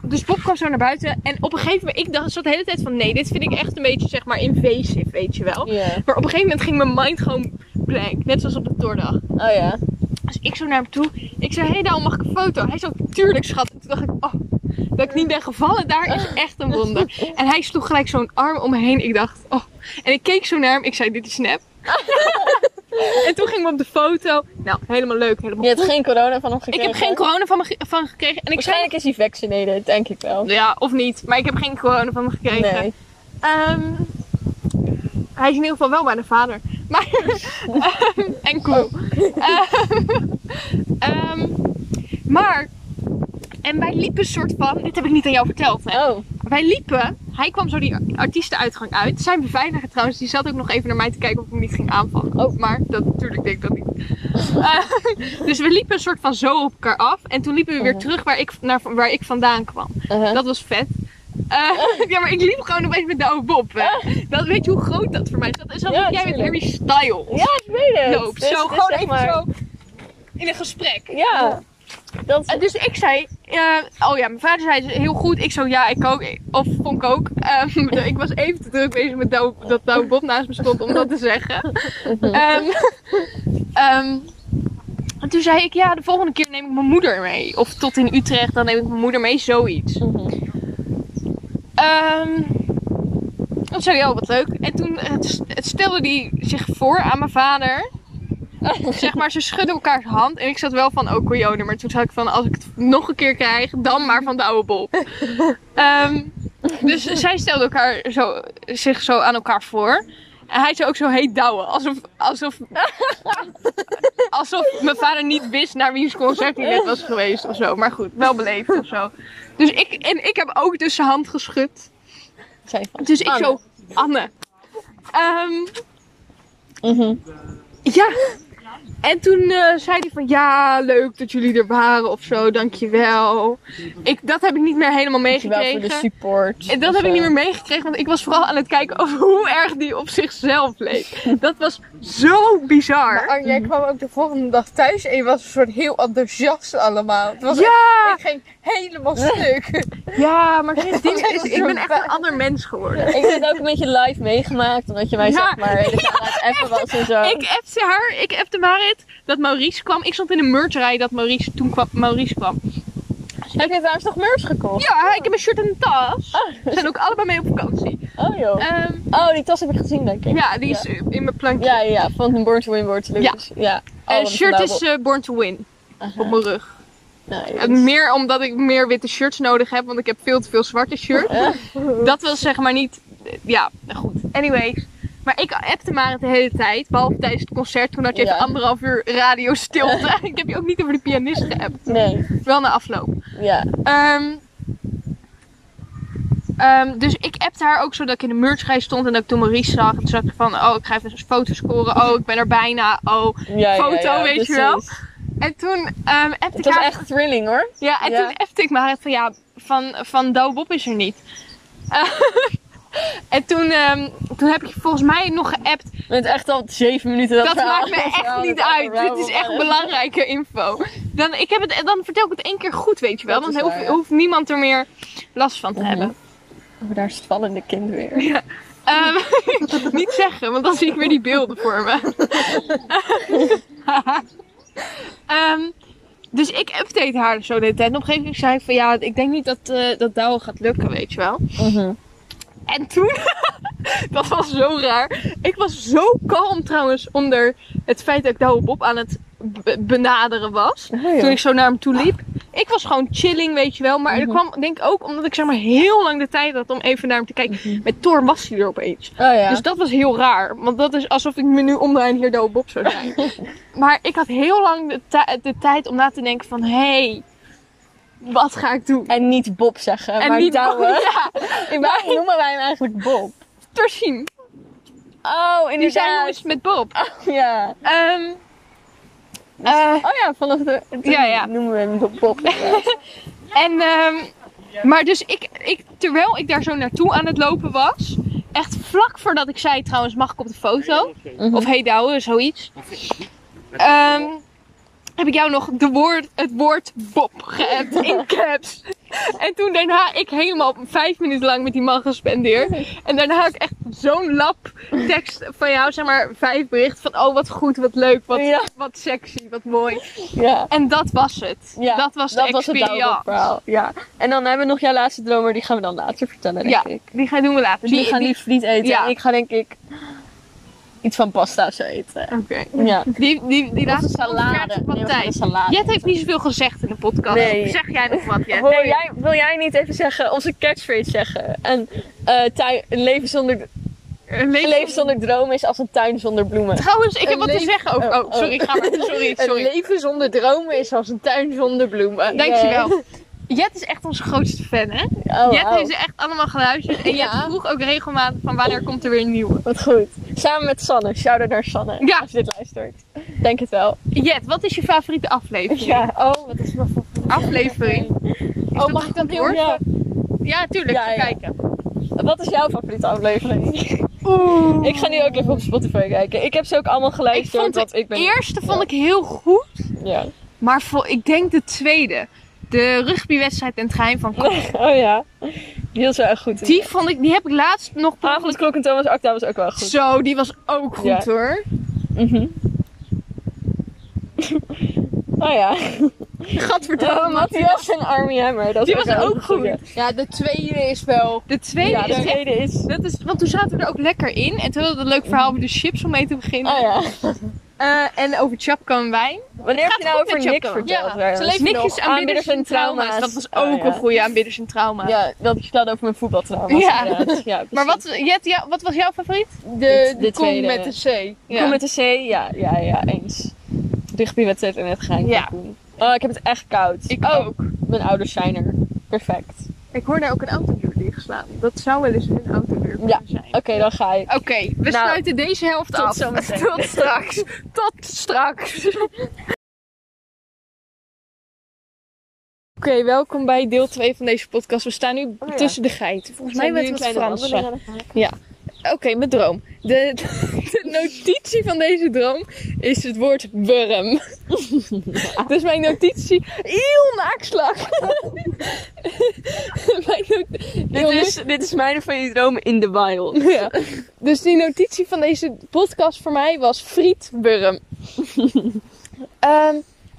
dus Bob kwam zo naar buiten. En op een gegeven moment, ik dacht zo de hele tijd van nee, dit vind ik echt een beetje zeg maar invasive, weet je wel. Maar op een gegeven moment ging mijn mind gewoon blank. Net zoals op de toordag. Oh ja. Dus ik zo naar hem toe. Ik zei, hé hey, dan mag ik een foto? Hij zo, tuurlijk schat. En toen dacht ik, oh, dat ik niet ben gevallen daar is echt een wonder. En hij sloeg gelijk zo'n arm om me heen. Ik dacht, oh. En ik keek zo naar hem. Ik zei, dit is snap. en toen gingen we op de foto. Nou, helemaal leuk. Helemaal Je hebt goed. geen corona van hem Ik gekregen? heb geen corona van, me van gekregen. En ik zei, Waarschijnlijk is hij vaccinated, denk ik wel. ja, of niet. Maar ik heb geen corona van me gekregen. Nee. Ehm, hij is in ieder geval wel bij de vader. Maar, ehm, en cool. Ehm, ehm, maar, en wij liepen een soort van, dit heb ik niet aan jou verteld hè. Oh. Wij liepen, hij kwam zo die artiestenuitgang uit. Zijn beveiliger trouwens, die zat ook nog even naar mij te kijken of ik hem niet ging aanvallen. Oh, maar dat, natuurlijk denk ik dat niet. Dus we liepen een soort van zo op elkaar af. En toen liepen we weer terug waar ik, naar, waar ik vandaan kwam. Uh-huh. Dat was vet. Eh, ja, maar ik liep gewoon opeens met de oude Bob. Hè. Dat, weet je hoe groot dat voor mij is? Dat is alsof Ja, jij met. Harry Styles Ja, ik weet het. loopt. Dus- zo, dus gewoon zeg even maar- zo in een gesprek. Ja. Dat En dus ik zei, eh, oh ja, mijn vader zei heel goed. Ik zo, ja, ik ook. Of vond ik ook. Ehm, ik was even te druk bezig met Douwe- dat Douwe Bob naast me stond om dat te zeggen. Ehm, ehm, en toen zei ik, ja, de volgende keer neem ik mijn moeder mee. Of tot in Utrecht, dan neem ik mijn moeder mee, zoiets. Mhm. Ehm toen zei hij, oh wat leuk. En toen eh, het, het stelde hij zich voor aan mijn vader. zeg maar, ze schudden elkaars hand. En ik zat wel van, oh coyote. Maar toen zat ik van, als ik het nog een keer krijg, dan maar van de oude Bob. Ehm, dus zij stelden elkaar zo, zich zo aan elkaar voor. En hij zei ook zo, hey Douwe. Alsof, alsof, alsof mijn vader niet wist naar wiens concert hij net was geweest of zo. Maar goed, wel beleefd of zo. Dus ik, en ik heb ook dus zijn hand geschud. Zijn van. Dus ik Anne. zo, Anne. Ehm, Mhm. ja. En toen eh, zei hij van ja, leuk dat jullie er waren of zo, dankjewel. Ik, dat heb ik niet meer helemaal Dankjewel voor de meegekregen. support. En dat heb ik niet meer meegekregen, want ik was vooral aan het kijken over hoe erg die op zichzelf leek. Dat was zo bizar. Maar jij kwam ook de volgende dag thuis en je was een soort heel enthousiast allemaal. Het was Ja, echt- ik ging helemaal stuk. ja, maar Dat is, ik ben echt een ander mens geworden. Ik heb het ook een beetje live meegemaakt, omdat je mij Ja. zeg maar de appen was en zo. Ik appte haar, ik appte Dat Maurice kwam. Ik stond in een merchrij dat Maurice toen kwam, Maurice kwam. Heb je trouwens nog merch gekocht? Ja, ik heb een shirt en een tas. We zijn ook allebei mee op vakantie. Oh joh. Ehm, Oh, die tas heb ik gezien denk ik. ja, die is in mijn plankje. Ja, ja, van een Born to Win wordt Ja. Ja. En Oh, wat shirt is eh, Born to Win Aha. op mijn rug. Nice. En meer omdat ik meer witte shirts nodig heb, want ik heb veel te veel zwarte shirts. Dat wil zeggen maar niet. Ja, goed. Anyways. Maar ik appte Marit de hele tijd, behalve tijdens het concert. Toen had je even Ja. anderhalf uur radio stilte. ik heb je ook niet over de pianist geappt. Nee, Wel na afloop. ja. Ehm, ehm, dus ik appte haar ook zodat ik in de merchrij stond en dat ik toen Maurice zag. En toen zag ik van, oh ik ga even een foto scoren. Oh ik ben er bijna. Oh. ja, Foto, ja, weet je wel? En toen ehm appte Het ik was haar... echt thrilling hoor. Ja, en toen appte ik Marit van, ja, van, van Douwe Bob is er niet. En toen, ehm, toen heb ik je volgens mij nog geappt. Je bent echt al zeven minuten Dat verhaal- maakt me echt niet uit. Dit is echt belangrijke info. Dan, ik heb het, dan vertel ik het één keer goed, weet je wel. Dat Dan hoeft, ja. hoeft niemand er meer last van te Mhm. hebben. Oh, daar is het vallende kind weer. Ehm, niet zeggen, want dan zie ik weer die beelden voor me. Ehm, dus ik update haar zo de hele tijd. En op een gegeven moment zei ik van ja, ik denk niet dat, eh dat Douwe gaat lukken, weet je wel. Mhm. En toen, dat was zo raar. Ik was zo kalm trouwens onder het feit dat ik Douwe Bob aan het be- benaderen was. Oh. Toen ik zo naar hem toe liep. Ik was gewoon chilling, weet je wel. Maar er kwam denk ik ook omdat ik zeg maar heel lang de tijd had om even naar hem te kijken. Met Thor was hij er opeens. Oh ja. Dus dat was heel raar. Want dat is alsof ik me nu omdraai en hier Douwe Bob zou zijn. maar ik had heel lang de, de tijd om na te denken van... Hé, hey, wat ga ik doen? En niet Bob zeggen, En maar niet Douwe. Ja, Waarom noemen wij hem eigenlijk Bob? Torsien. Oh, Die zijn jongens met Bob. Ja. Ehm eh, Oh ja, vanaf de... Ja, ja. Noemen we hem Bob. En, ehm, maar dus ik, ik, terwijl ik daar zo naartoe aan het lopen was, echt vlak voordat ik zei, trouwens, mag ik op de foto? Mhm. Of hey Douwe, zoiets. Ehm, heb ik jou nog de woord, het woord Bob geappt in caps. En toen daarna ik helemaal vijf minuten lang met die man gespendeerd. En daarna had ik echt zo'n lap tekst van jou, zeg maar vijf berichten van oh wat goed, wat leuk, wat, Ja. wat sexy, wat mooi. ja. En dat was het. Ja, dat was de dat was het experience. Verhaal. Ja. En dan hebben we nog jouw laatste droom, maar die gaan we dan later vertellen, denk Ja, ik. die gaan doen we later. Dus we gaan die friet eten. ja. En ik ga denk ik iets van pasta zo eten. Oké. Ja. Die, die, die laatste een salade. Nee, een salade. Jet heeft niet zoveel gezegd in de podcast. Nee. Zeg jij nog wat, Jet? Wil, jij, wil jij niet even zeggen, onze catchphrase zeggen? Een, eh, tuin, een, leven zonder, Een een leven- leven zonder droom is als een tuin zonder bloemen. Trouwens, ik heb Een wat te zeggen over... Oh, Oh, sorry, ga maar. Sorry, Een sorry. leven zonder dromen is als een tuin zonder bloemen. Dankjewel. Jet is echt onze grootste fan, hè? Oh, Jet heeft ze echt allemaal geluisterd. En Jet Ja. vroeg ook regelmatig van wanneer komt er weer een nieuwe. Wat goed. Samen met Sanne. Shout-out naar Sanne. Ja. Als je dit luistert. Denk het wel. Jet, wat is je favoriete aflevering? Ja. Oh, wat is mijn favoriete Aflevering. Oh, mag ik dat heel? Ja. Ja, tuurlijk. Ja, ga ja. kijken. Wat is jouw favoriete aflevering? Oeh. Ik ga nu ook even op Spotify kijken. Ik heb ze ook allemaal Ik geluisterd. vond want de ik ben... eerste vond ik heel goed. Ja. Maar voor, ik denk de tweede. De rugbywedstrijd en het geheim van Kok. Oh ja. Die was wel echt goed. Die vond ik, die heb ik laatst nog Avondklok en Thomas Acta was ook wel goed. Zo, die was ook goed Ja. hoor. Mhm. oh ja. Gadverdamme. Oh, Matthias en Army Hammer. Dat Die was wel ook een goeie. goed. Ja, de tweede is wel... De tweede Ja, is de echt- tweede is... Dat is, want toen zaten we er ook lekker in. En toen hadden we een leuk verhaal over de chips om mee te beginnen. Oh ja. Eh, en over Chapco en wijn. Wanneer heb Gaat je nou over Nick verteld? Ja, ze aanbidders en trauma's. Dat was ook Oh, ja. een goede aanbidders en trauma's. Ja, dat je vertelde over mijn voetbaltrauma's. Ja. inderdaad. ja Maar wat, Jet, ja, wat was jouw favoriet? De, de de, kom met de C. Koen met de C? Ja, ja, ja, eens. Rugby-wedstrijd en het geheim Ja. Oh, ik heb het echt koud. Ik oh, ook. Mijn ouders zijn er. Perfect. Ik hoor daar ook een dicht. Ingeslaan. Dat zou wel eens een autodeur kunnen Ja. zijn. Oké, dan ga ik. Oké, we Nou, sluiten deze helft tot af. zometeen. Tot straks. Tot straks. Oké, welkom bij deel 2 van deze podcast. We staan nu Oh ja. tussen de geiten. Volgens mij werd het Frans. maken? Oké, mijn droom. De, de notitie van deze droom is het woord worm. dus mijn notitie... Heel naakslag! Dit is, dit is mijn van je dromen in the wild. Ja. Dus die notitie van deze podcast voor mij was frietworm. Ehm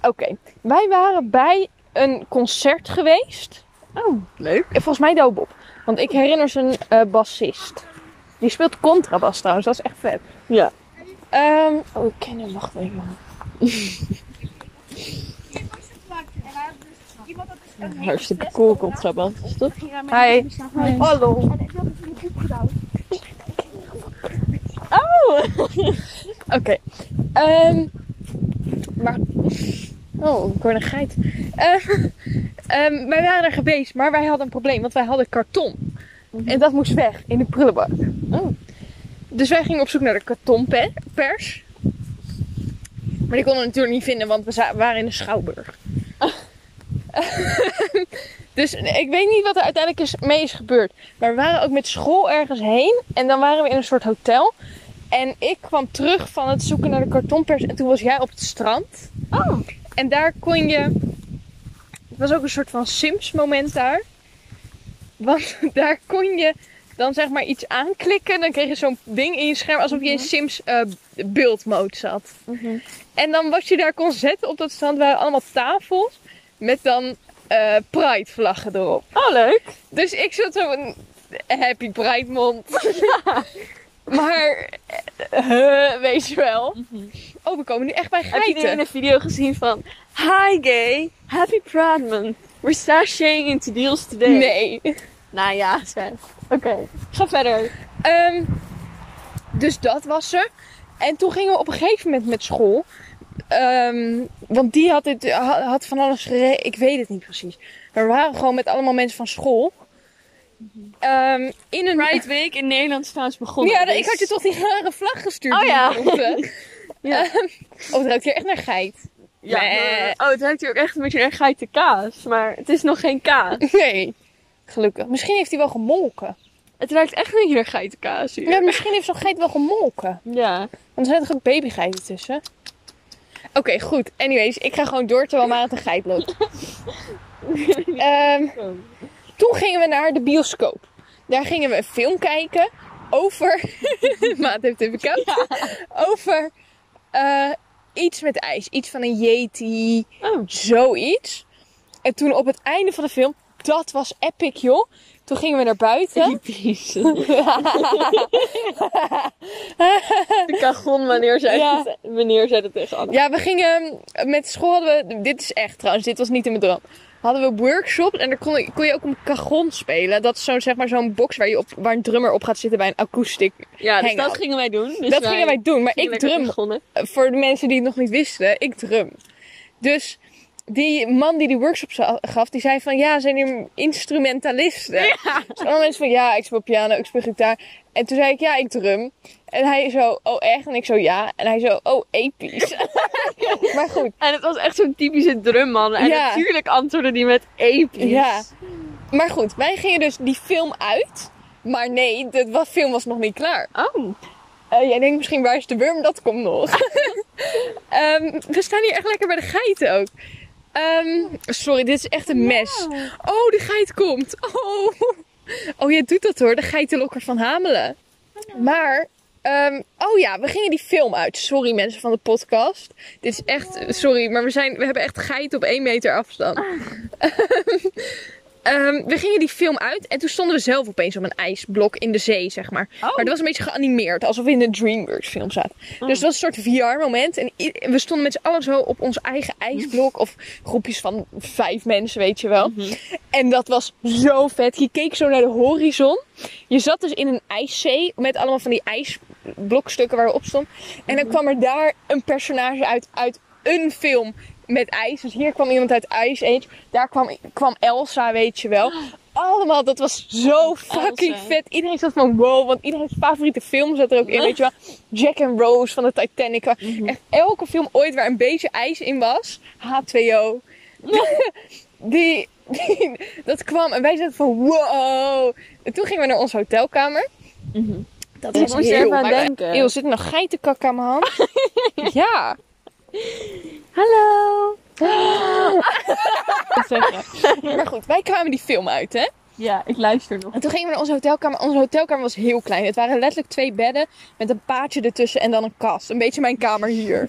Oké, wij waren bij een concert geweest. Oh, leuk. Volgens mij Douwbob. Want ik herinner ze een eh, bassist. Die speelt contrabas trouwens, dat is echt vet. Ja. Ehm, oh, ik ken hem, wacht even. Hartstikke cool contraband, toch? Hi. Hallo. Oh! Oké. Ehm, maar... Oh, ik hoor een geit. Ehm, ehm, wij waren er geweest, maar wij hadden een probleem, want wij hadden karton. En dat moest weg in de prullenbak. Oh. Dus wij gingen op zoek naar de kartonpers. Maar die konden we natuurlijk niet vinden, want we waren in de Schouwburg. dus ik weet niet wat er uiteindelijk is, mee is gebeurd. Maar we waren ook met school ergens heen. En dan waren we in een soort hotel. En ik kwam terug van het zoeken naar de kartonpers. En toen was jij op het strand. Oh. En daar kon je... Het was ook een soort van Sims moment daar. Want daar kon je dan zeg maar iets aanklikken. Dan kreeg je zo'n ding in je scherm alsof je in Sims eh beeldmode zat. En dan wat je daar kon zetten op dat strand waren allemaal tafels. Met dan eh Pride vlaggen erop. Oh, leuk. Dus ik zat zo een happy Pride mond. maar, eh, weet je wel. Oh, we komen nu echt bij Heb je geiten. in een video gezien van... Hi gay, happy Pride month. We're sashaying into deals today. Nee. Nou ja, zeg. Oké, ga verder. Ehm, dus dat was ze. En toen gingen we op een gegeven moment met school. Ehm, want die had, ha- had van alles gere- Ik weet het niet precies. Maar we waren gewoon met allemaal mensen van school. Ehm, in een... Pride Week in Nederland trouwens begonnen. Ja, dus- ik had je toch die rare vlag gestuurd. Oh ja. Ja. Ehm, oh, het ruikt hier echt naar geit. Ja, Nee. maar- oh, het ruikt hier ook echt een beetje naar geitenkaas. Maar het is nog geen kaas. Nee. Gelukkig. Misschien heeft hij wel gemolken. Het ruikt echt een beetje naar geitenkaas hier. Ja, misschien heeft zo'n geit wel gemolken. Ja. Want er zijn toch ook babygeiten tussen? Oké, goed. Anyways, ik ga gewoon door terwijl Maat een geit loopt. Ehm, toen gingen we naar de bioscoop. Daar gingen we een film kijken over... Maat heeft even koud. Over eh, iets met ijs. Iets van een yeti. Oh. Zoiets. En toen op het einde van de film... Dat was epic, joh. Toen gingen we naar buiten. Typisch. De kagon, wanneer zei, Ja. het, wanneer zei het tegen Anne? Ja, we gingen met school hadden we, dit is echt trouwens, dit was niet in mijn droom. Hadden we workshops en daar kon, je- kon je ook een cajon spelen. Dat is zo'n zeg maar zo'n box waar, je op, waar een drummer op gaat zitten bij een akoestiek. Ja, dus dat gingen wij doen. Dus dat gingen wij doen, maar ik drum. begonnen. Voor de mensen die het nog niet wisten, ik drum. Dus die man die die workshops gaf, die zei van ja, zijn hier instrumentalisten? Dus alle mensen van ja, ik speel piano, ik speel gitaar. En toen zei ik ja, ik drum. En hij zo, oh echt? En ik zo ja. En hij zo, oh episch. maar goed. En het was echt zo'n typische drumman. En Ja. natuurlijk antwoordde die met episch. Ja. Maar goed, wij gingen dus die film uit. Maar nee, de film was nog niet klaar. Oh. Eh, jij denkt misschien, waar is de worm? Dat komt nog. Ehm, we staan hier echt lekker bij de geiten ook. Ehm, sorry, dit is echt een mes. Oh, de geit komt. Oh, oh jij doet dat hoor, de geitenlokker van Hamelen. Maar, ehm, oh ja, we gingen die film uit. Sorry mensen van de podcast. Dit is echt, sorry, maar we, zijn, we hebben echt geiten op één meter afstand. Ehm, we gingen die film uit en toen stonden we zelf opeens op een ijsblok in de zee, zeg maar. Maar dat was een beetje geanimeerd, alsof we in een DreamWorks film zaten. Dus het was een soort VR-moment. En we stonden met z'n allen zo op ons eigen ijsblok. Of groepjes van vijf mensen, weet je wel. En dat was zo vet. Je keek zo naar de horizon. Je zat dus in een ijszee met allemaal van die ijsblokstukken waar we op stonden. En dan kwam er daar een personage uit, uit een film met ijs. Dus hier kwam iemand uit Ice Age. Daar kwam, kwam Elsa, weet je wel. allemaal, dat was zo fucking Elsa. vet. Iedereen zat van wow, want iedereen's favoriete film zat er ook in, weet je wel. Jack and Rose van de Titanic. Echt elke film ooit waar een beetje ijs in was. H2O. die, die- dat kwam en wij zaten van wow. En toen gingen we naar onze hotelkamer. Dat Ik was moest er heel even aan denken. Eeuw, zit er nog geitenkak aan mijn hand? ja. Hallo. Maar goed, wij kwamen die film uit, hè? Ja, ik luister nog. En toen gingen we naar onze hotelkamer. Onze hotelkamer was heel klein. Het waren letterlijk twee bedden met een paadje ertussen en dan een kast. Een beetje mijn kamer hier.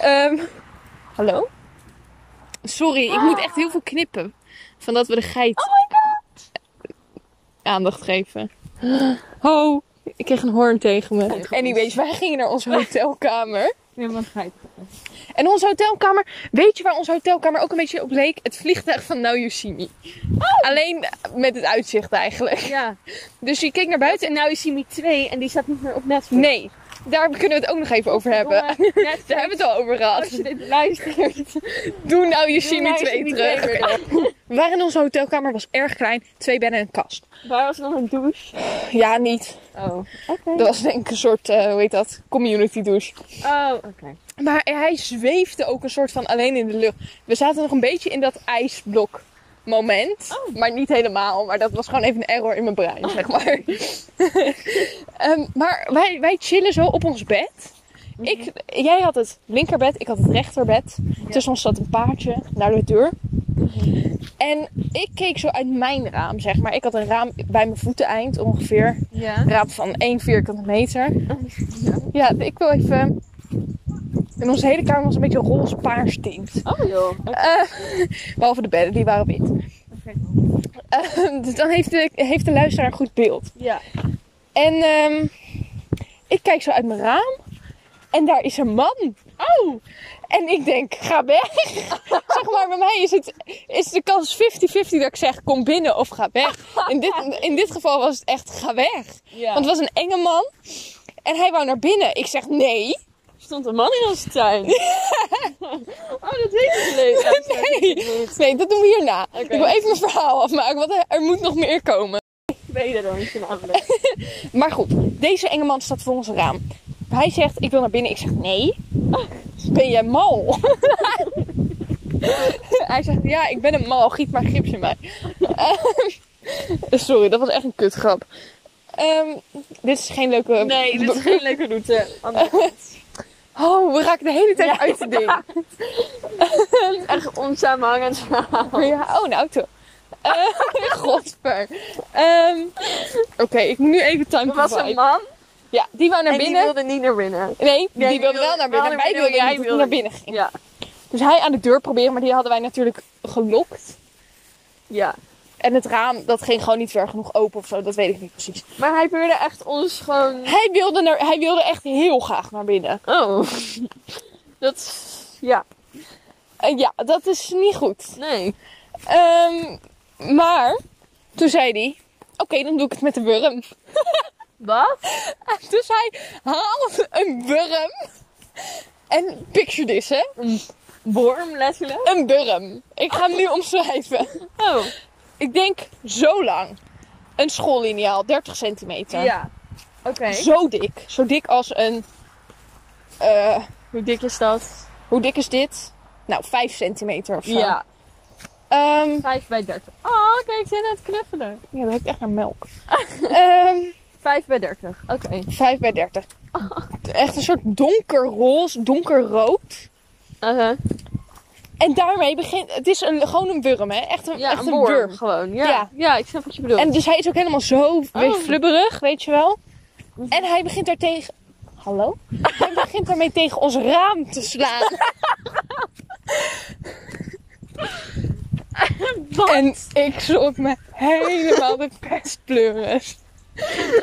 Ehm, hallo? Sorry, ik moet echt heel veel knippen. Van dat we de geit... Oh my god! Aandacht geven. Ho! Ik kreeg een hoorn tegen me. Anyways, wij gingen naar onze hotelkamer. Ja, wat geit. En onze hotelkamer, weet je waar onze hotelkamer ook een beetje op leek? Het vliegtuig van Now You See Me. Alleen met het uitzicht eigenlijk. Ja. Dus je keek naar buiten En en nou is Me 2 en die staat niet meer op Netflix. nee, daar kunnen we het ook nog even over hebben. Netflix. Daar hebben we het al over gehad. Als je dit luistert. Doe Now You See Me Now You 2 See Me terug. 2 weer Oké. We waren in onze hotelkamer, was erg klein. Twee bedden en een kast. Waar was nog een douche? Ja, niet. Oh. Oké. Dat was denk ik een soort, eh, hoe heet dat, community douche. Oh, oké. Maar hij zweefde ook een soort van alleen in de lucht. We zaten nog een beetje in dat ijsblok moment. Maar niet helemaal. Maar dat was gewoon even een error in mijn brein, zeg maar. Ehm, maar wij, wij chillen zo op ons bed. Ik, jij had het linkerbed, ik had het rechterbed. Tussen ons zat een paardje naar de deur. En ik keek zo uit mijn raam, zeg maar. Ik had een raam bij mijn voeteneind ongeveer. Ja. Een raam van 1 vierkante meter. Ja, ik wil even... En onze hele kamer was een beetje roze paars tint. Oh joh. Eh, behalve de bedden, die waren wit. Eh, dus dan heeft de, heeft de luisteraar een goed beeld. Ja. En ehm, ik kijk zo uit mijn raam. En daar is een man. Oh! En ik denk, ga weg. zeg maar, bij mij is, het, is de kans 50-50 dat ik zeg, kom binnen of ga weg. In dit, in dit geval was het echt, ga weg. Ja. Want het was een enge man. En hij wou naar binnen. Ik zeg, nee. Stond een man in onze tuin. oh, dat weet ik niet. Nee. Nee, dat doen we hierna. Ik wil even mijn verhaal afmaken, want er moet nog meer komen. Wederrondje namelijk. Maar goed, deze enge man staat voor ons raam. Hij zegt, ik wil naar binnen. Ik zeg, nee. Ben jij mal? Hij zegt, ja, ik ben een mal. Giet maar gips in mij. Sorry, dat was echt een kutgrap. Ehm, dit is geen leuke... Nee, dit is geen leuke route. Oh, we raken de hele tijd uit het ding. Echt onsamenhangend verhaal. Ja, oh, een auto. Eh, Godver. Ehm, Oké, ik moet nu even time Er was een man Ja, die wou naar en binnen. die wilde niet naar binnen. Nee, die, die wilde wilde wel naar binnen. wel Wij wilden hij naar wilde binnen ging. Ja. Dus hij aan de deur proberen, maar die hadden wij natuurlijk gelokt. Ja. En het raam, dat ging gewoon niet ver genoeg open of zo. Dat weet ik niet precies. Maar hij probeerde echt ons gewoon... Hij wilde, naar, hij wilde echt heel graag naar binnen. Oh. Dat... Ja. En ja, dat is niet goed. Nee. Ehm, maar toen zei hij... Oké, dan doe ik het met de worm. Wat? Dus hij haalt een worm. En picture this, hè? Worm, letterlijk? Een worm. Ik ga hem nu omschrijven. Oh. Ik denk zo lang. Een schoolliniaal, 30 centimeter. Ja. Oké. Zo dik. Zo dik als een... eh, Hoe dik is dat? hoe dik is dit? Nou, 5 centimeter of zo. Ja. Ehm, 5 bij 30. Oh, kijk, ik zit aan het knuffelen. ja, dat ruikt echt naar melk. Ehm 5 bij 30. Oké. 5 bij 30. Echt een soort donkerroze, donkerrood. Uh-huh. En daarmee begint... Het is een, gewoon een worm, hè? Echt een, Ja, echt een worm worm. gewoon. Ja. Ja. ja. ik snap wat je bedoelt. En dus hij is ook helemaal zo Oh. flubberig, weet je wel. En hij begint daar tegen... Hallo? hij begint daarmee tegen ons raam te slaan. En ik schrok me helemaal de pestpleuris.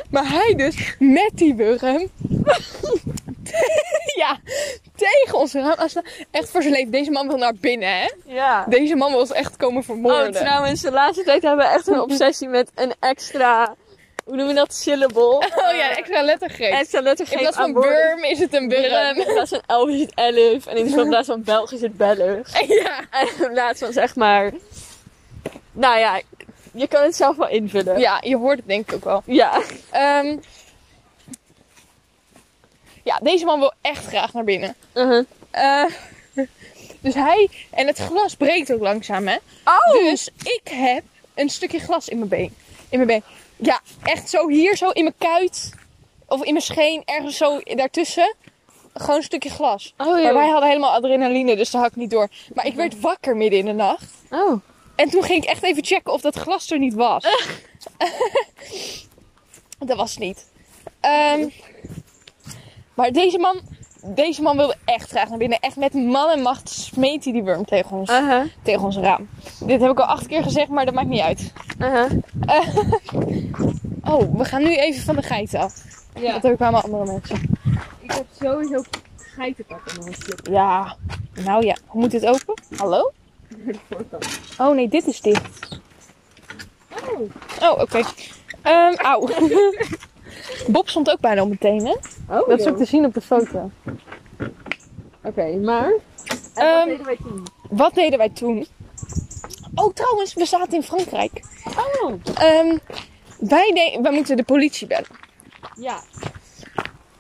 Maar hij dus met die wurm. ja, tegen ons raam. Echt voor zijn leven. Deze man wil naar binnen, hè? ja. Deze man wil ons echt komen Oh, vermoorden. trouwens, de laatste tijd hebben we echt een obsessie met een extra... Hoe noem je dat? Syllable. Oh ja, extra lettergreep. Extra lettergreep In plaats van worm is het een wurm. In plaats van elf is het elf. En in plaats van Belgisch is het Belg. Ja. En in plaats van zeg maar... Nou ja, je kan het zelf wel invullen. Ja, je hoort het denk ik ook wel. Ja. Ehm, ja, deze man wil echt graag naar binnen. Uh-huh. Eh, dus hij... En het glas breekt ook langzaam, hè? Oh! Dus ik heb een stukje glas in mijn been. In mijn been. Ja, echt zo hier, zo in mijn kuit. Of in mijn scheen, ergens zo daartussen. Gewoon een stukje glas. Oh, Maar wij hadden helemaal adrenaline, dus daar had ik niet door. Maar ik werd wakker midden in de nacht. Oh. En toen ging ik echt even checken of dat glas er niet was. dat was het niet. Ehm, maar deze man, deze man wilde echt graag naar binnen. Echt met man en macht smeet hij die worm tegen ons, tegen ons raam. Dit heb ik al acht keer gezegd, maar dat maakt niet uit. Oh, we gaan nu even van de geiten af. Ja. Dat heb ik allemaal andere mensen. Ik heb sowieso geitenpakken stuk. Ja, nou ja. Hoe moet dit open? Hallo? Oh nee, dit is dicht. Oh, oké. Ehm, auw. Bob stond ook bijna op mijn tenen. Oh, Dat is ook te zien op de foto. Oké, maar... En Ehm, wat deden wij toen? Wat deden wij toen? Oh, trouwens, we zaten in Frankrijk. Oh. Ehm, wij, de- wij moeten de politie bellen. Ja.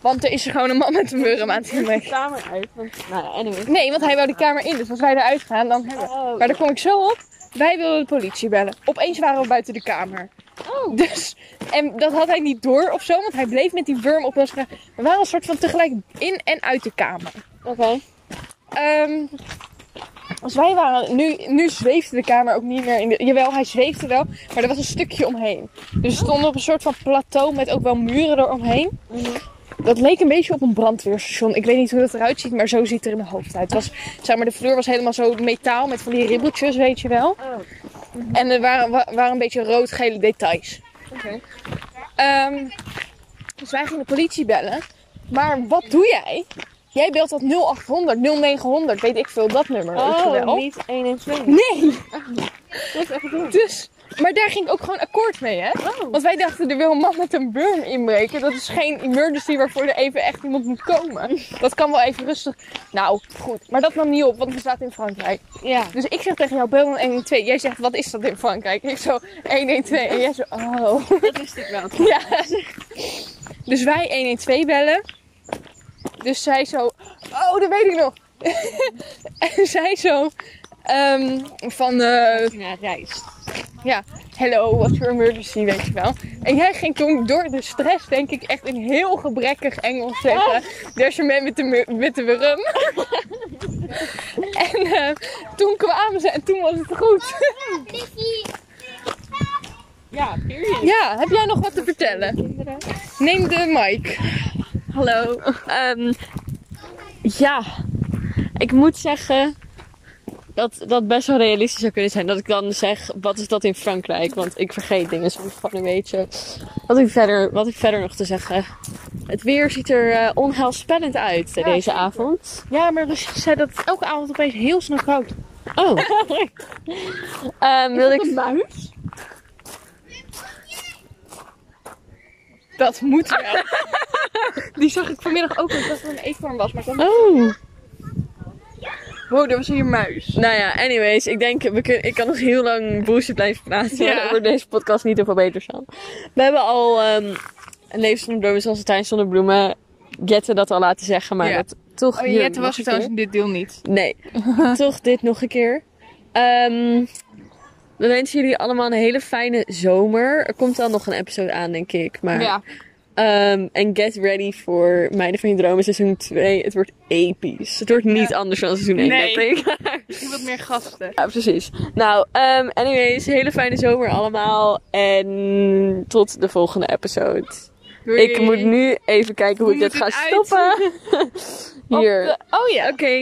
Want er is er gewoon een man met een worm aan het de kamer uit. Want, nou ja, anyway. Nee, want hij wou die kamer in. Dus als wij eruit gaan, dan hebben we. Oh, Maar daar kom ik zo op. Wij wilden de politie bellen. Opeens waren we buiten de kamer. Oh. Dus, en dat had hij niet door of zo, want hij bleef met die worm op ons. ge- We waren een soort van tegelijk in en uit de kamer. Oké. Ehm dus wij waren, nu, nu zweefde de kamer ook niet meer in de, jawel hij zweefde wel, maar er was een stukje omheen. Dus we stonden op een soort van plateau met ook wel muren eromheen. Dat leek een beetje op een brandweerstation. Ik weet niet hoe dat eruit ziet, maar zo ziet het er in mijn hoofd uit. Het was, zeg maar, de vloer was helemaal zo metaal met van die ribbeltjes, weet je wel. En er waren, wa- waren een beetje rood-gele details. Oké. Ehm, dus wij gingen de politie bellen. Maar wat doe jij? Jij belt dat 0800, 0900, weet ik veel, dat nummer. wel. Oh, niet 1 en 2. Nee! Dat is echt doen. Dus, maar daar ging ik ook gewoon akkoord mee, hè? Oh. Want wij dachten, er wil een man met een worm inbreken. Dat is geen emergency waarvoor er even echt iemand moet komen. Dat kan wel even rustig. Nou, goed. Maar dat nam niet op, want we zaten in Frankrijk. Ja. Dus ik zeg tegen jou, bel dan 112. Jij zegt, wat is dat in Frankrijk? Ik zo, 112. En jij zo, oh. Dat wist ik wel. Ja. Dus wij 112 bellen. Dus zij zo, oh, dat weet ik nog. en zij zo, ehm, van, eh, Ja, reis. ja, hello, what's your emergency, weet je wel. En jij ging toen door de stress, denk ik, echt in heel gebrekkig Engels zeggen. There's a man with the, mu- with the worm. en eh, toen kwamen ze en toen was het goed. Ja, period. ja, heb jij nog wat te vertellen? Neem de mic. Hallo. Ehm, ja, ik moet zeggen dat dat best wel realistisch zou kunnen zijn. Dat ik dan zeg, wat is dat in Frankrijk? Want ik vergeet dingen soms gewoon een beetje. Wat ik verder, wat ik verder nog te zeggen. Het weer ziet er eh, onheilspellend uit Ja, deze zeker. avond. Ja, maar Lucie zei dat het elke avond opeens heel snel koud. Oh. Ehm wil ik... muis? Dat moet wel. Die zag ik vanmiddag ook, dat er een eekhoorn was. Maar dacht, Oh. Wow, er was hier een muis. Nou ja, anyways, ik denk, we kun, ik kan nog heel lang bullshit blijven praten. Ja. Wordt deze podcast niet veel beter van. We hebben al ehm een leven zonder bloemen zoals een tuin zonder bloemen. Jette dat al laten zeggen, maar Ja. dat toch Oh, Jette was er trouwens in dit deel niet. Nee, toch dit nog een keer. Ehm we wensen jullie allemaal een hele fijne zomer. Er komt dan nog een episode aan, denk ik. Maar, Ja. Ehm, en get ready voor Meiden van je Dromen seizoen 2. Het wordt episch. Het wordt niet anders dan seizoen 1, Nee. denk ik. Misschien wat meer gasten. Ja, precies. Nou, um, anyways, hele fijne zomer allemaal. En tot de volgende episode. Ik moet nu even kijken hoe, ik dit ga stoppen. Hier. Oh ja. Oké,